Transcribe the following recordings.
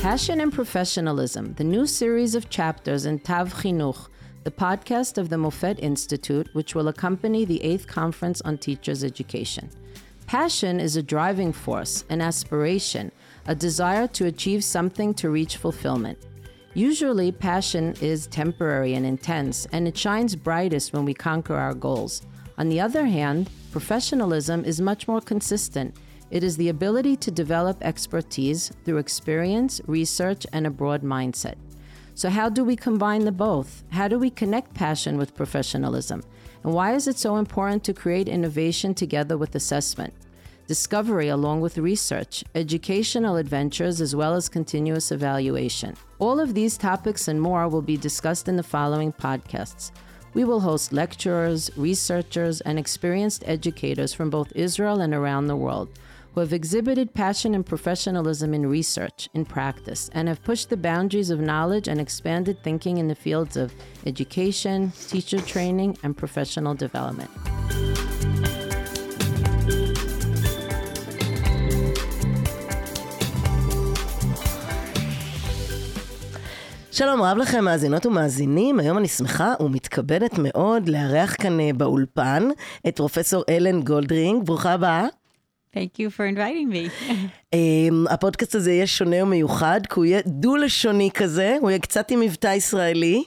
Passion and Professionalism, the new series of chapters in Tav Chinuch, the podcast of the Mofet Institute, which will accompany the 8th Conference on Teachers Education. Passion is a driving force, an aspiration, a desire to achieve something to reach fulfillment. Usually, passion is temporary and intense, and it shines brightest when we conquer our goals. On the other hand, professionalism is much more consistent. It is the ability to develop expertise through experience, research, and a broad mindset. So, how do we combine the both? How do we connect passion with professionalism? And why is it so important to create innovation together with assessment? discovery along with research, educational adventures, as well as continuous evaluation. All of these topics and more will be discussed in the following podcasts. We will host lecturers, researchers, and experienced educators from both Israel and around the world who have exhibited passion and professionalism in research, in practice, and have pushed the boundaries of knowledge and expanded thinking in the fields of education, teacher training, and professional development. שלום רב לכם מאזינות ומאזינים, היום אני שמחה ומתכבדת מאוד לארח כאן אה, באולפן את פרופסור אלן גולדרינג, ברוכה הבאה. Thank you for inviting me. Um, הפודקאסט הזה יהיה שונה ומיוחד, כי הוא יהיה דו-לשוני כזה, הוא יהיה קצת עם מבטא ישראלי,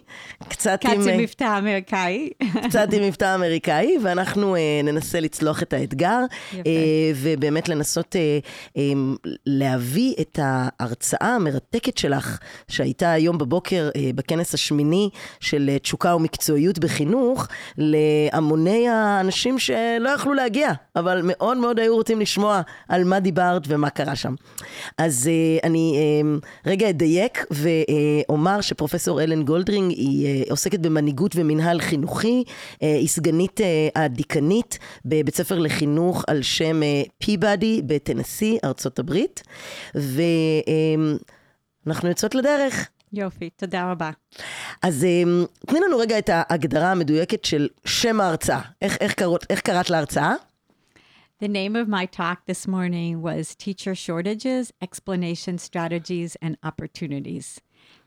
קצת עם... קצת עם מבטא אמריקאי. קצת עם מבטא אמריקאי, ואנחנו uh, ננסה לצלוח את האתגר, uh, ובאמת לנסות um, להביא את ההרצאה המרתקת שלך, שהייתה היום בבוקר בכנס השמיני של תשוקה ומקצועיות בחינוך, להמוני האנשים שלא יכלו להגיע, אבל מאוד מאוד היו רוצים לשמוע על מה דיברת ומה קרה. שם. אז uh, אני uh, רגע אדייק ואומר שפרופסור אלן גולדרינג היא uh, עוסקת במנהיגות ומנהל חינוכי, uh, היא סגנית uh, הדיקנית בבית ספר לחינוך על שם פיבאדי uh, בטנסי, ארצות הברית, ואנחנו uh, יוצאות לדרך. יופי, תודה רבה. אז תני לנו רגע את ההגדרה המדויקת של שם ההרצאה. איך, איך, קראת, איך קראת להרצאה? The name of my talk this morning was Teacher Shortages, Explanation Strategies, and Opportunities.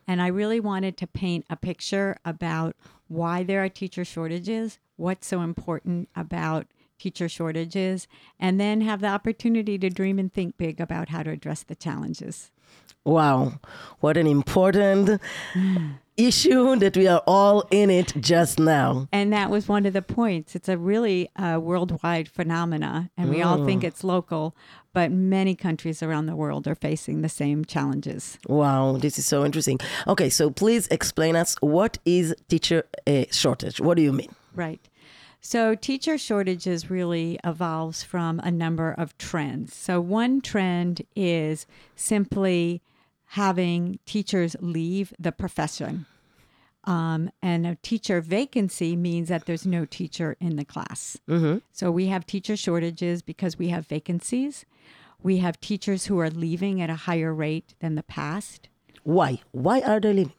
And I really wanted to paint a picture about why there are teacher shortages, what's so important about teacher shortages, and then have the opportunity to dream and think big about how to address the challenges. Wow, what an important mm. Issue that we are all in it just now. And that was one of the points. It's a really uh, worldwide phenomena, and we mm. all think mm. it's local, but many countries around the world are facing the same challenges. Wow, this is so interesting. Okay, so please explain us what is teacher uh, shortage? What do you mean? Right. So, teacher shortages really evolves from a number of trends. So, one trend is simply having teachers leave the profession. Um, and a teacher vacancy means that there's no teacher in the class. Mm-hmm. So we have teacher shortages because we have vacancies. We have teachers who are leaving at a higher rate than the past. Why? Why are they leaving?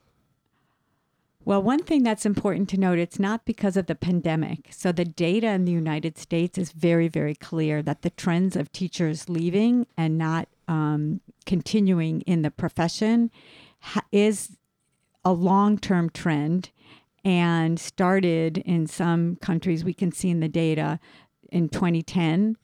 Well, one thing that's important to note, it's not because of the pandemic. So the data in the United States is very, very clear that the trends of teachers leaving and not um, continuing in the profession ha- is a long term trend and started in some countries, we can see in the data in 2010.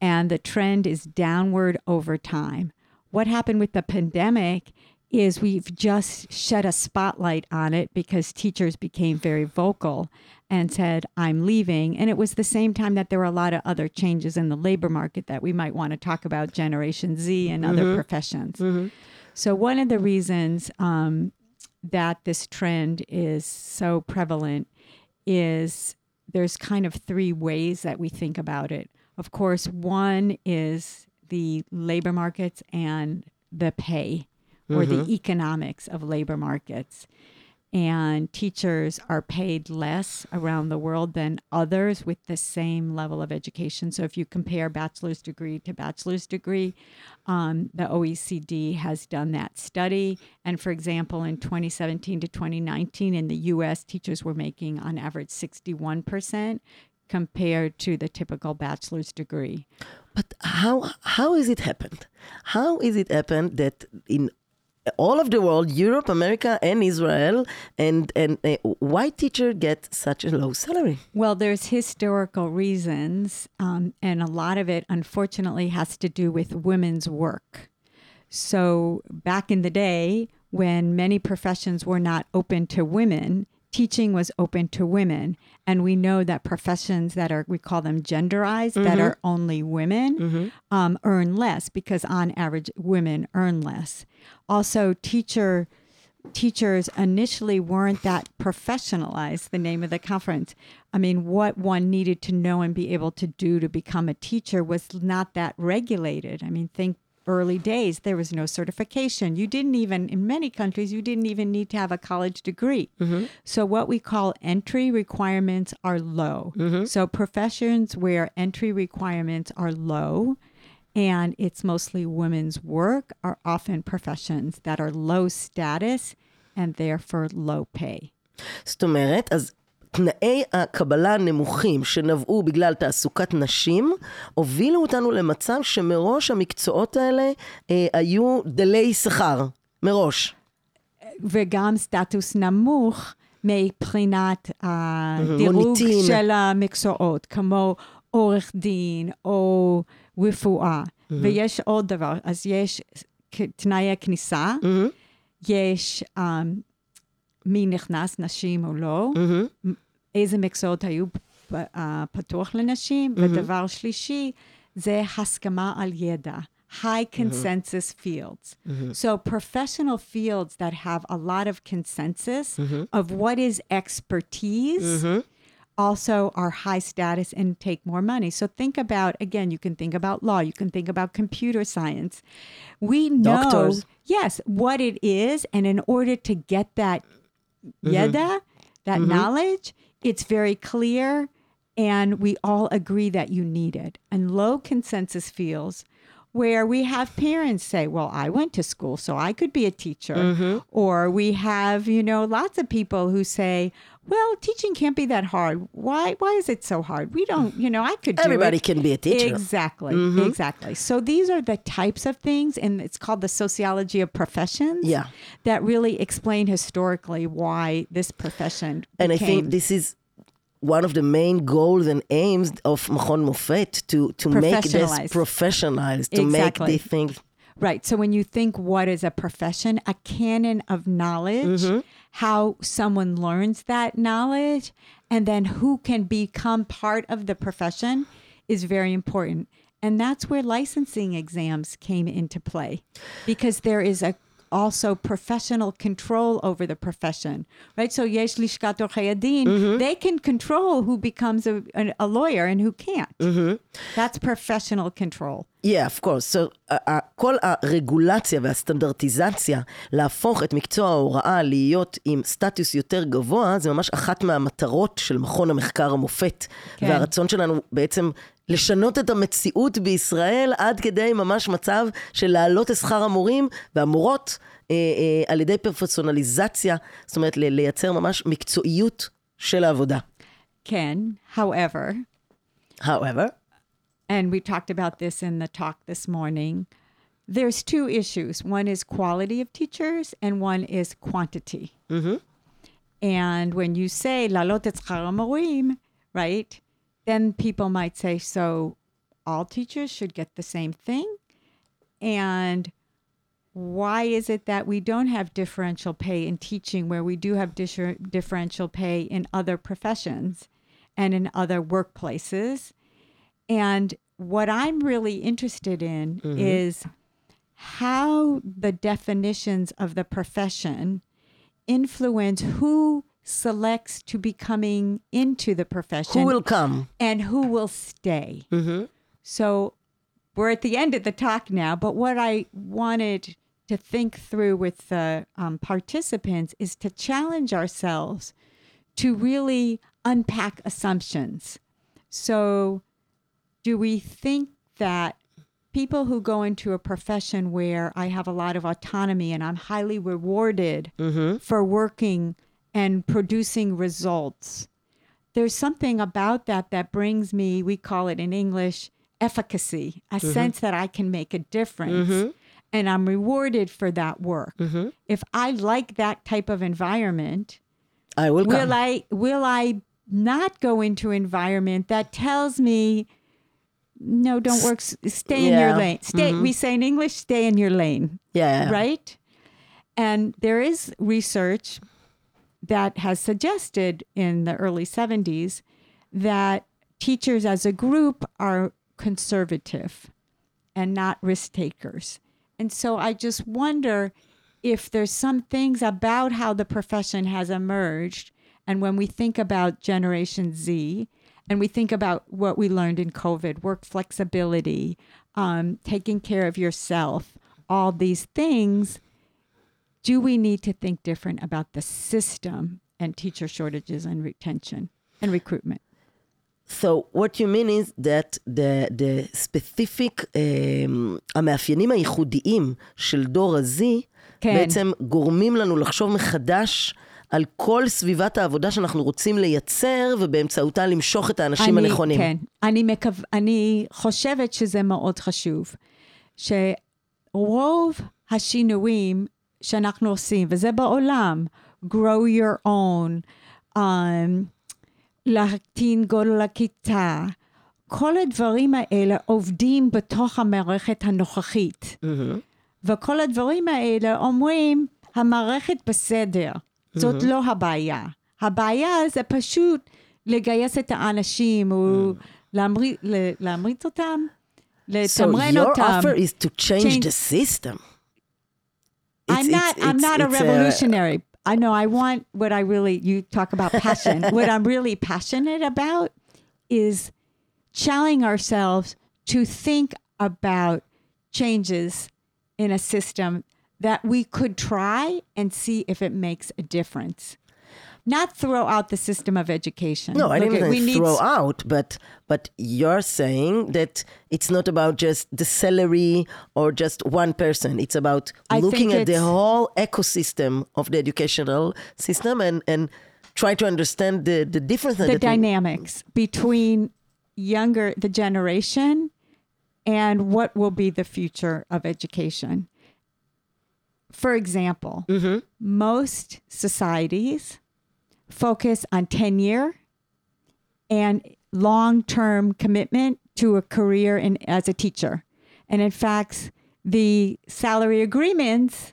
And the trend is downward over time. What happened with the pandemic is we've just shed a spotlight on it because teachers became very vocal and said, I'm leaving. And it was the same time that there were a lot of other changes in the labor market that we might want to talk about, Generation Z and mm-hmm. other professions. Mm-hmm. So, one of the reasons um, that this trend is so prevalent is there's kind of three ways that we think about it. Of course, one is the labor markets and the pay or mm-hmm. the economics of labor markets. And teachers are paid less around the world than others with the same level of education. So, if you compare bachelor's degree to bachelor's degree, um, the OECD has done that study. And for example, in 2017 to 2019, in the US, teachers were making on average 61% compared to the typical bachelor's degree. But how how is it happened? How is it happened that in all of the world, Europe, America, and Israel, and and uh, why teacher get such a low salary? Well, there's historical reasons, um, and a lot of it, unfortunately, has to do with women's work. So back in the day, when many professions were not open to women, teaching was open to women. And we know that professions that are, we call them genderized, that are only women, um, earn less because on average, women earn less. Also, teacher teachers initially weren't that professionalized, the name of the conference. I mean, what one needed to know and be able to do to become a teacher was not that regulated. I mean, think early days, there was no certification. You didn't even, in many countries, you didn't even need to have a college degree. So, what we call entry requirements are low. So, professions where entry requirements are low and it's mostly women's work are often professions that are low status and therefore low pay. זאת אומרת, אז תנאי הקבלה הנמוכים שנבעו בגלל תעסוקת נשים, הובילו אותנו למצב שמראש המקצועות האלה אה, היו דלי שכר, מראש. וגם סטטוס נמוך מבחינת הדירוג מוניטין. של המקצועות, כמו עורך דין או רפואה. ויש עוד דבר, אז יש תנאי הכניסה, יש um, מי נכנס, נשים או לא, איזה מקצועות היו פ- אה, פתוח לנשים, ודבר שלישי, זה הסכמה על ידע. High consensus fields. So, professional fields that have a lot of consensus of what is expertise also are high status and take more money. So, think about again, you can think about law, you can think about computer science. We know, Doctors. yes, what it is. And in order to get that yada, that knowledge, it's very clear and we all agree that you need it. And low consensus fields where we have parents say, Well, I went to school, so I could be a teacher. Mm-hmm. Or we have, you know, lots of people who say, Well, teaching can't be that hard. Why why is it so hard? We don't, you know, I could do Everybody it. can be a teacher. Exactly. Mm-hmm. Exactly. So these are the types of things, and it's called the sociology of professions Yeah. that really explain historically why this profession And I think this is one of the main goals and aims of Machon Mofet to, to make this Professionalize. professionalized, to make Exactly. the things. Right. So when you think what is a profession, a canon of knowledge, mm-hmm. How someone learns that knowledge, and then who can become part of the profession is very important. And that's where licensing exams came into play because there is a also professional control over the profession, right? So yesh lishkat orchei adin, they can control who becomes a, a, lawyer and who can't. That's professional control. Yeah, of course. So, uh, uh, כל הרגולציה והסטנדרטיזציה להפוך את מקצוע ההוראה להיות עם סטטוס יותר גבוה, זה ממש אחת מהמטרות של מכון המחקר המופת. כן. והרצון שלנו בעצם לשנות את המציאות בישראל עד כדי ממש מצב של להעלות את שכר המורים והמורות אה, אה, על ידי פרפסונליזציה, זאת אומרת ל- לייצר ממש מקצועיות של העבודה. Can, however, However, and we talked about this in the talk this morning. There's two issues. One is quality of teachers, and one is quantity. And when you say lalot et schar hamorim, right, then people might say, so all teachers should get the same thing. And why is it that we don't have differential pay in teaching where we do have differ- differential pay in other professions and in other workplaces? And what I'm really interested in mm-hmm. is how the definitions of the profession influence who selects to be coming into the profession who will come? and who will stay. Mm-hmm. So we're at the end of the talk now, but what I wanted to think through with the um, participants is to challenge ourselves to really unpack assumptions. So, do we think that people who go into a profession where I have a lot of autonomy and I'm highly rewarded mm-hmm. for working and producing results, there's something about that that brings me, we call it in English, efficacy, a mm-hmm. sense that I can make a difference. Mm-hmm. And I'm rewarded for that work. If I like that type of environment, I will will come. I will I not go into environment that tells me no, don't work. Stay in your Yeah. Mm-hmm. lane. Stay. We say in English, stay in your lane yeah. right? And there is research that has suggested in the early 70s that teachers as a group are conservative and not risk takers. And so I just wonder if there's some things about how the profession has emerged. And when we think about Generation Z, and we think about what we learned in COVID work flexibility, um, taking care of yourself, all these things, do we need to think different about the system and teacher shortages and retention and recruitment? So what you mean is that the, the specific, um, המאפיינים הייחודיים של דור ה-Z, כן. בעצם גורמים לנו לחשוב מחדש על כל סביבת העבודה שאנחנו רוצים לייצר, ובאמצעותה למשוך את האנשים אני, הנכונים. כן. אני, מקו... אני חושבת שזה מאוד חשוב, שרוב השינויים שאנחנו עושים, וזה בעולם, grow your own, um, להקטין גודל הכיתה, כל הדברים האלה עובדים בתוך המערכת הנוכחית. וכל הדברים האלה אומרים, המערכת בסדר, זאת לא הבעיה. הבעיה זה פשוט לגייס את האנשים, או להמריץ, להמריץ אותם, So לתמרן your אותם. offer is to change, Change- the system. I'm It's- not. it's- I'm not a it's- it's revolutionary. I know. I want what I really. You talk about passion. what I'm really passionate about is challenging ourselves to think about changes in a system that we could try and see if it makes a difference. Not throw out the system of education. No, I Look, didn't we say need throw out, but but you're saying that it's not about just the salary or just one person. It's about I looking at the whole ecosystem of the educational system and and try to understand the the difference. the that we- dynamics between younger the generation and what will be the future of education. For example, mm-hmm. most societies focus on tenure and long-term commitment to a career in as a teacher. And in fact, the salary agreements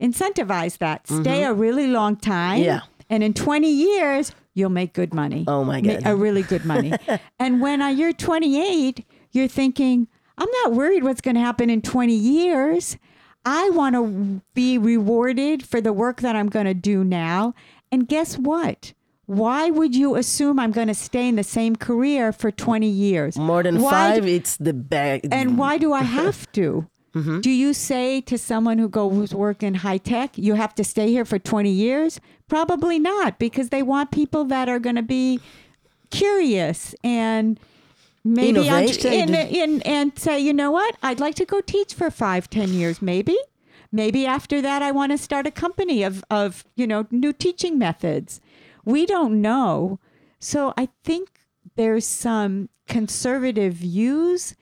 incentivize that. Stay mm-hmm. a really long time. Yeah. And in 20 years, you'll make good money. Oh my God. A really good money. and when you're 28, you're thinking, I'm not worried what's going to happen in 20 years. I want to be rewarded for the work that I'm going to do now. And guess what? Why would you assume I'm going to stay in the same career for 20 years? more than Why five, do- it's the bag. and why do I have to? Mm-hmm. Do you say to someone who goes work in high tech, you have to stay here for 20 years? Probably not, because they want people that are going to be curious and maybe in, in, and say, you know what, I'd like to go teach for five, ten years, maybe. Maybe after that, I want to start a company of, of you know new teaching methods. We don't know, so I think there's some conservative views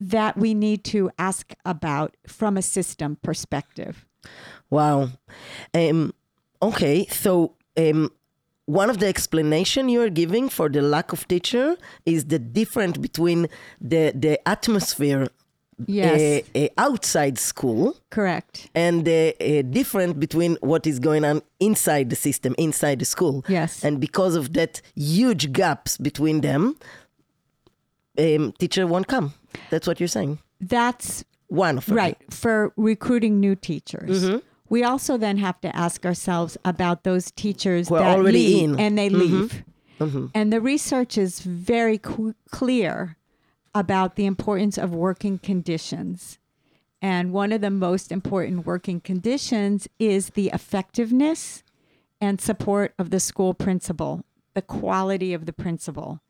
that we need to ask about from a system perspective. Wow. Um, okay, so um, one of the explanation you are giving for the lack of teacher is the difference between the the atmosphere Yes, uh, uh, outside school correct. and the uh, difference between what is going on inside the system, inside the school. Yes. And because of that huge gaps between them, um, teacher won't come. That's what you're saying. That's One of them. right for recruiting new teachers. We also then have to ask ourselves about those teachers Who are that already leave in. and they leave. And the research is very clear about the importance of working conditions. And one of the most important working conditions is the effectiveness and support of the school principal, the quality of the principal.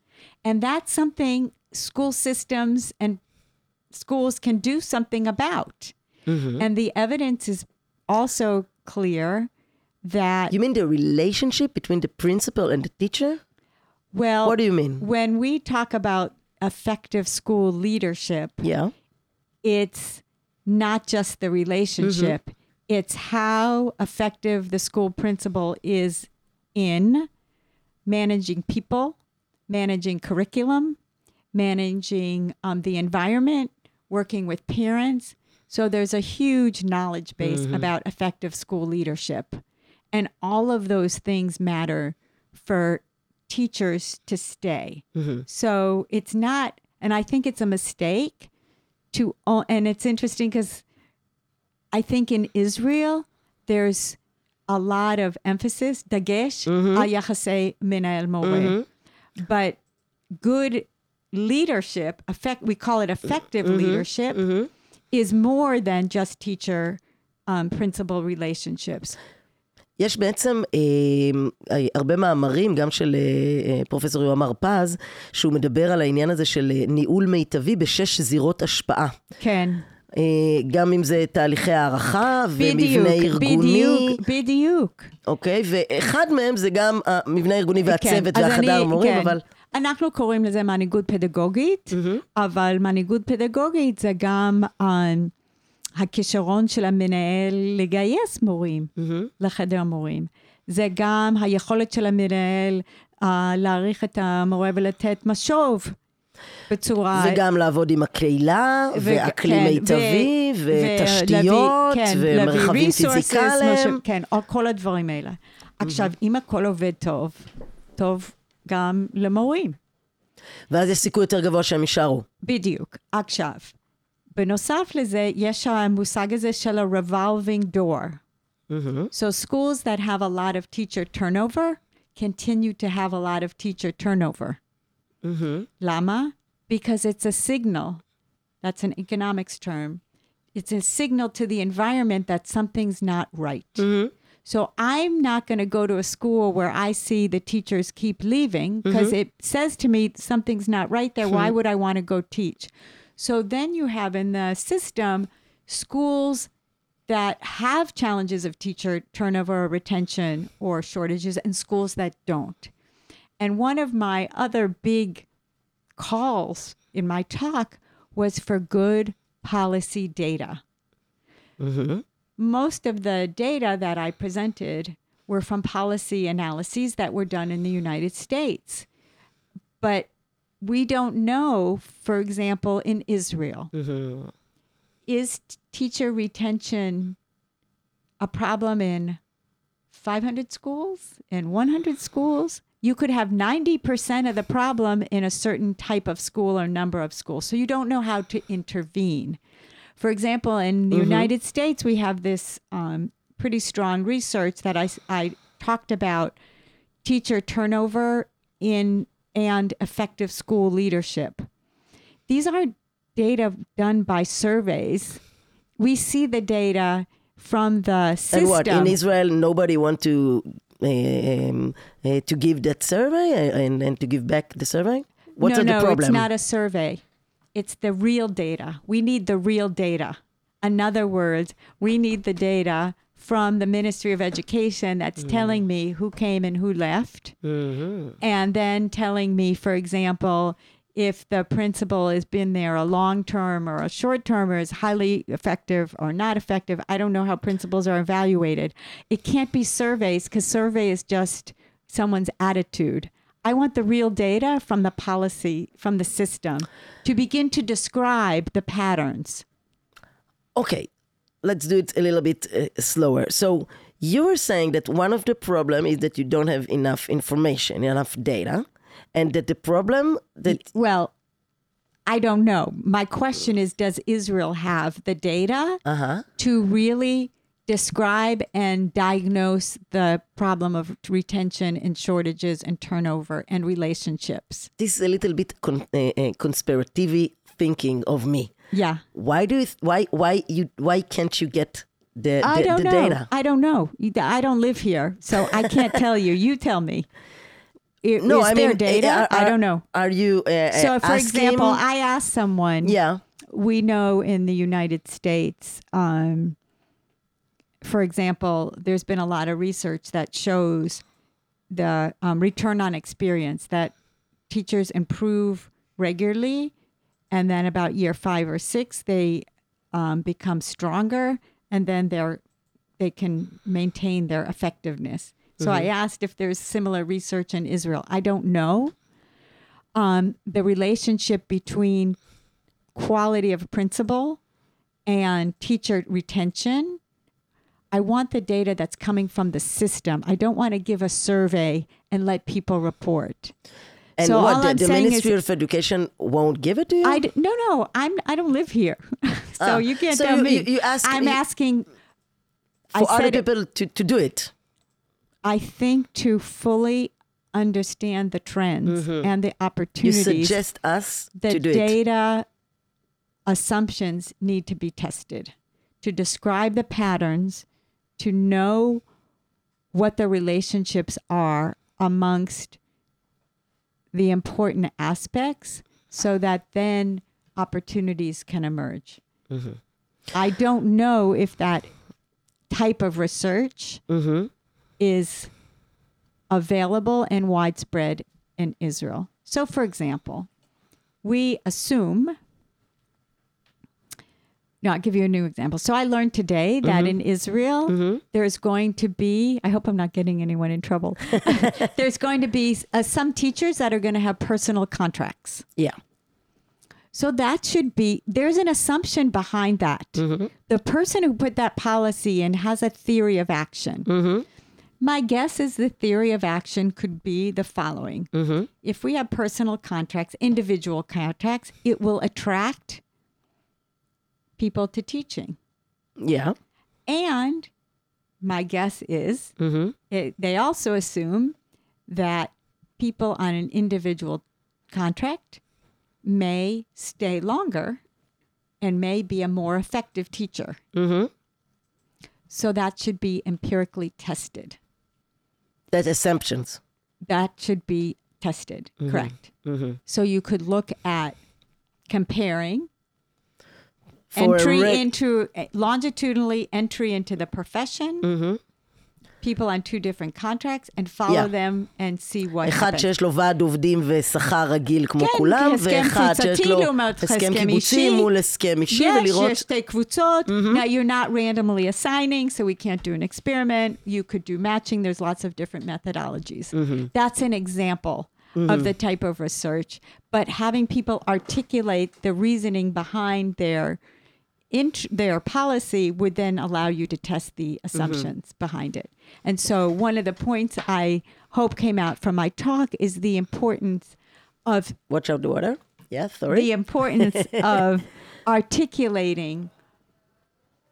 And that's something school systems and schools can do something about. Mm-hmm. And the evidence is also clear that, You mean the relationship between the principal and the teacher? well, What do you mean? when we talk about effective school leadership, Yeah. it's not just the relationship. It's how effective the school principal is in managing people, managing curriculum, managing um, the environment, working with parents. So there's a huge knowledge base about effective school leadership. And all of those things matter for teachers to stay. Mm-hmm. So it's not, and I think it's a mistake to, and it's interesting because I think in Israel, there's a lot of emphasis, dagesh, mm-hmm. minael more. Mm-hmm. But good leadership, effect, we call it effective leadership, is more than just teacher um, principal relationships. יש בעצם אה, אה, הרבה מאמרים, גם של אה, אה, פרופסור יואם הרפז, שהוא מדבר על העניין הזה של אה, ניהול מיטבי בשש זירות השפעה. כן. אה, גם אם זה תהליכי הערכה ומבנה ארגוני, בדיוק, בדיוק. אוקיי? ואחד מהם זה גם המבנה הארגוני והצוות כן, והחדר אני- המורים, כן. אבל... אנחנו קוראים לזה מנהיגות פדגוגית, אבל מנהיגות פדגוגית זה גם um, הכישרון של המנהל לגייס מורים לחדר מורים. זה גם היכולת של המנהל uh, להעריך את המורה ולתת משוב בצורה... וגם לעבוד עם הקהילה, ו- ואקלים כן, מיטבי, ו- ותשתיות, כן, ומרחבים פיזיקליים. כן, או כל הדברים האלה. עכשיו, אם הכל עובד טוב, טוב גם למורים. ואז יש סיכוי יותר גבוה שהם יישארו. בדיוק. עכשיו, בנוסף לזה, יש המושג הזה של ה-revolving door. So schools that have a lot of teacher turnover continue to have a lot of teacher turnover. Lama? Because it's a signal. That's an economics term. It's a signal to the environment that something's not right. So I'm not going to go to a school where I see the teachers keep leaving because it says to me something's not right there. Why would I want to go teach? So then you have in the system schools that have challenges of teacher turnover or retention or shortages and schools that don't. And one of my other big calls in my talk was for good policy data. Mm-hmm. Most of the data that I presented were from policy analyses that were done in the United States. But we don't know, for example, in Israel, is t- teacher retention a problem in 500 schools, in 100 schools? You could have 90% of the problem in a certain type of school or number of schools. So you don't know how to intervene. For example, in the United States, we have this um, pretty strong research that I, I talked about teacher turnover in and effective school leadership. These aren't data done by surveys. We see the data from the system. And what, in Israel, nobody want to um, uh, to give that survey and, and to give back the survey? What's no, the no, problem? it's not a survey. It's the real data. We need the real data. In other words, we need the data from the Ministry of Education that's mm-hmm. telling me who came and who left, mm-hmm. and then telling me, for example, if the principal has been there a long term or a short term or is highly effective or not effective. I don't know how principals are evaluated. It can't be surveys because survey is just someone's attitude. I want the real data from the policy, from the system, to begin to describe the patterns. Okay, let's do it a little bit uh, slower. So you were saying that one of the problem is that you don't have enough information, enough data, and that the problem that Well, I don't know. My question is Does Israel have the data uh-huh. to really describe and diagnose the problem of retention and shortages and turnover and relationships? this is a little bit con- uh, uh, conspirative thinking of me. Yeah. Why do you why why you why can't you get the I the, don't the know. data? I don't know. I don't live here, so I can't tell you. You tell me. I- No, is I there mean, data? uh, I don't know. Are you uh, So, for example, I asked someone. yeah, we know in the United States, um, for example, there's been a lot of research that shows the um, return on experience that teachers improve regularly, and then about year five or six, they um, become stronger, and then they're they can maintain their effectiveness. So I asked if there's similar research in Israel. I don't know. Um, the relationship between quality of principal and teacher retention. I want the data that's coming from the system. I don't want to give a survey and let people report. And So what, all the, I'm the saying is- Ministry of Education won't give it to you? I d- no no I'm I don't live here, so Ah, you can't so tell you- me. you- you ask- I'm asking. For other it- people to, to do it. I think to fully understand the trends and the Mm-hmm. You opportunities, suggest us the to do it. data assumptions need to be tested to describe the patterns, to know what the relationships are amongst the important aspects so that then opportunities can emerge. Mm-hmm. I don't know if that type of research Mm-hmm. is available and widespread in Israel. So, for example, we assume. No, I'll give you a new example. So, I learned today that mm-hmm. in Israel, mm-hmm. there's going to be, I hope I'm not getting anyone in trouble. there's going to be uh, some teachers that are going to have personal contracts. Yeah. So that should be, there's an assumption behind that. Mm-hmm. The person who put that policy in has a theory of action. My guess is the theory of action could be the following If we have personal contracts, individual contracts, it will attract people to teaching. Yeah. And my guess is Mm-hmm. it, they also assume that people on an individual contract may stay longer and may be a more effective teacher. Mm-hmm. So that should be empirically tested. That assumptions. That should be tested, correct? Mm-hmm. So you could look at comparing For a entry reg- into longitudinally entry into the profession, Mm-hmm. people on two different contracts, and follow Yeah. them and see what אחד happens. שיש לו ועד עובדים ושכר רגיל כמו כן, כולם, הסכם ואחד שיש קבוצתי לו לעומת הסכם הסכם קיבוצי אישי. מול הסכם אישי, Yes, ולראות... יש שתי קבוצות. Now, you're not randomly assigning, so we can't do an experiment. You could do matching. There's lots of different methodologies. That's an example of the type of research. But having people articulate the reasoning behind their int- their policy would then allow you to test the mm-hmm. assumptions behind it. And so, one of the points I hope came out from my talk is the importance of Watch out the water. Yeah, sorry. the importance of articulating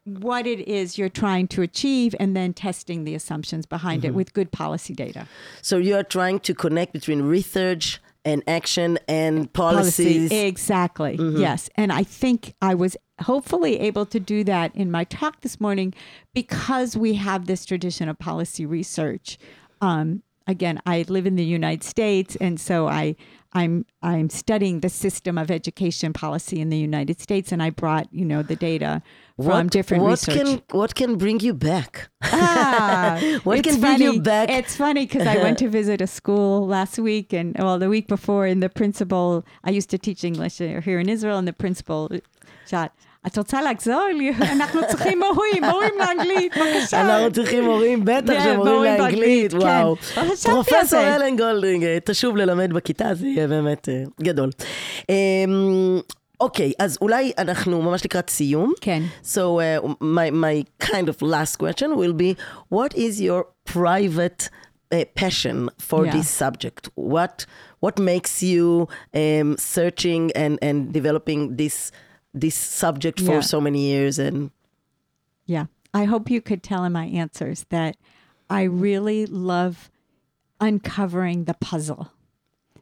what it is you're trying to achieve and then testing the assumptions behind it mm-hmm. with good policy data. So you are trying to connect between research and action and policies. Exactly. Yes. And I think I was hopefully able to do that in my talk this morning because we have this tradition of policy research. Um, again, I live in the United States, and so I. I'm I'm studying the system of education policy in the United States, and I brought you know the data from different what research. can what can bring you back? Ah, What can bring you back? It's funny because I went to visit a school last week, and well, the week before, and the principal. I used to teach English here in Israel, and the principal shot. את רוצה לחזור? אנחנו צריכים מורים, מורים לאנגלית, בבקשה. אנחנו צריכים מורים, בטח כן, שמורים מורים לאנגלית, וואו. כן. על פרופסור. אלן גולדרינג, אה, תשוב ללמד בכיתה, זה יהיה באמת אה, גדול. אמ, אוקיי, אז אולי אנחנו ממש לקראת סיום. כן. So uh, my, my kind of last question will be, what is your private uh, passion for Yeah. this subject? What what makes you um, searching and, and developing this this subject for Yeah. so many years? And Yeah. I hope you could tell in my answers that I really love uncovering the puzzle.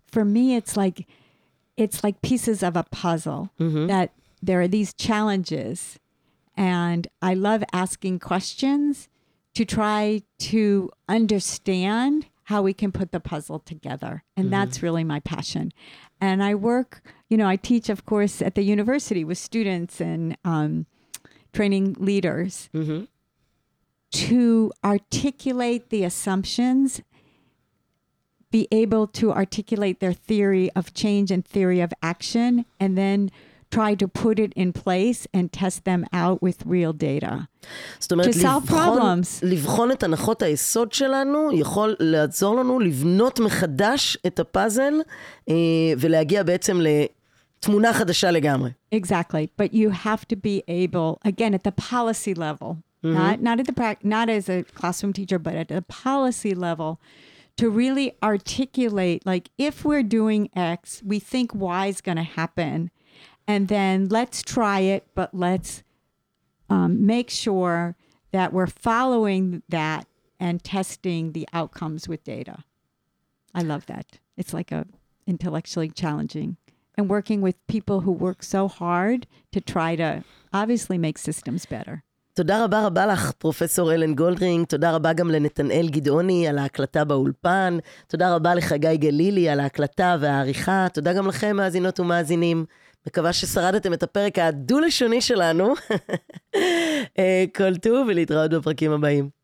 For me, it's like it's like pieces of a puzzle mm-hmm. that there are these challenges and I love asking questions to try to understand how we can put the puzzle together. And that's really my passion. And I work, you know, I teach, of course, at the university with students and um, training leaders to articulate the assumptions, be able to articulate their theory of change and theory of action, and then try to put it in place and test them out with real data. זאת אומרת, To solve לבחון, problems. לבחון את הנחות היסוד שלנו יכול לעזור לנו לבנות מחדש את הפאזל אה, ולהגיע בעצם לתמונה חדשה לגמרי. Exactly, but you have to be able again at the policy level, not not at the prac- not as a classroom teacher, but at the policy level, to really articulate like if we're doing X, we think Y is going to happen, and then let's try it, but let's um, make sure that we're following that and testing the outcomes with data. I love that. It's like a intellectually challenging and working with people who work so hard to try to obviously make systems better. תודה רבה רבה לך, פרופסור אלן גולדרינג, תודה רבה גם לנתנאל גדעוני על ההקלטה באולפן, תודה רבה לחגי גלילי על ההקלטה והעריכה, תודה גם לכם, מאזינות ומאזינים. מקווה ששרדתם את הפרק הדו-לשוני שלנו. אה, כל טוב ולהתראות בפרקים הבאים.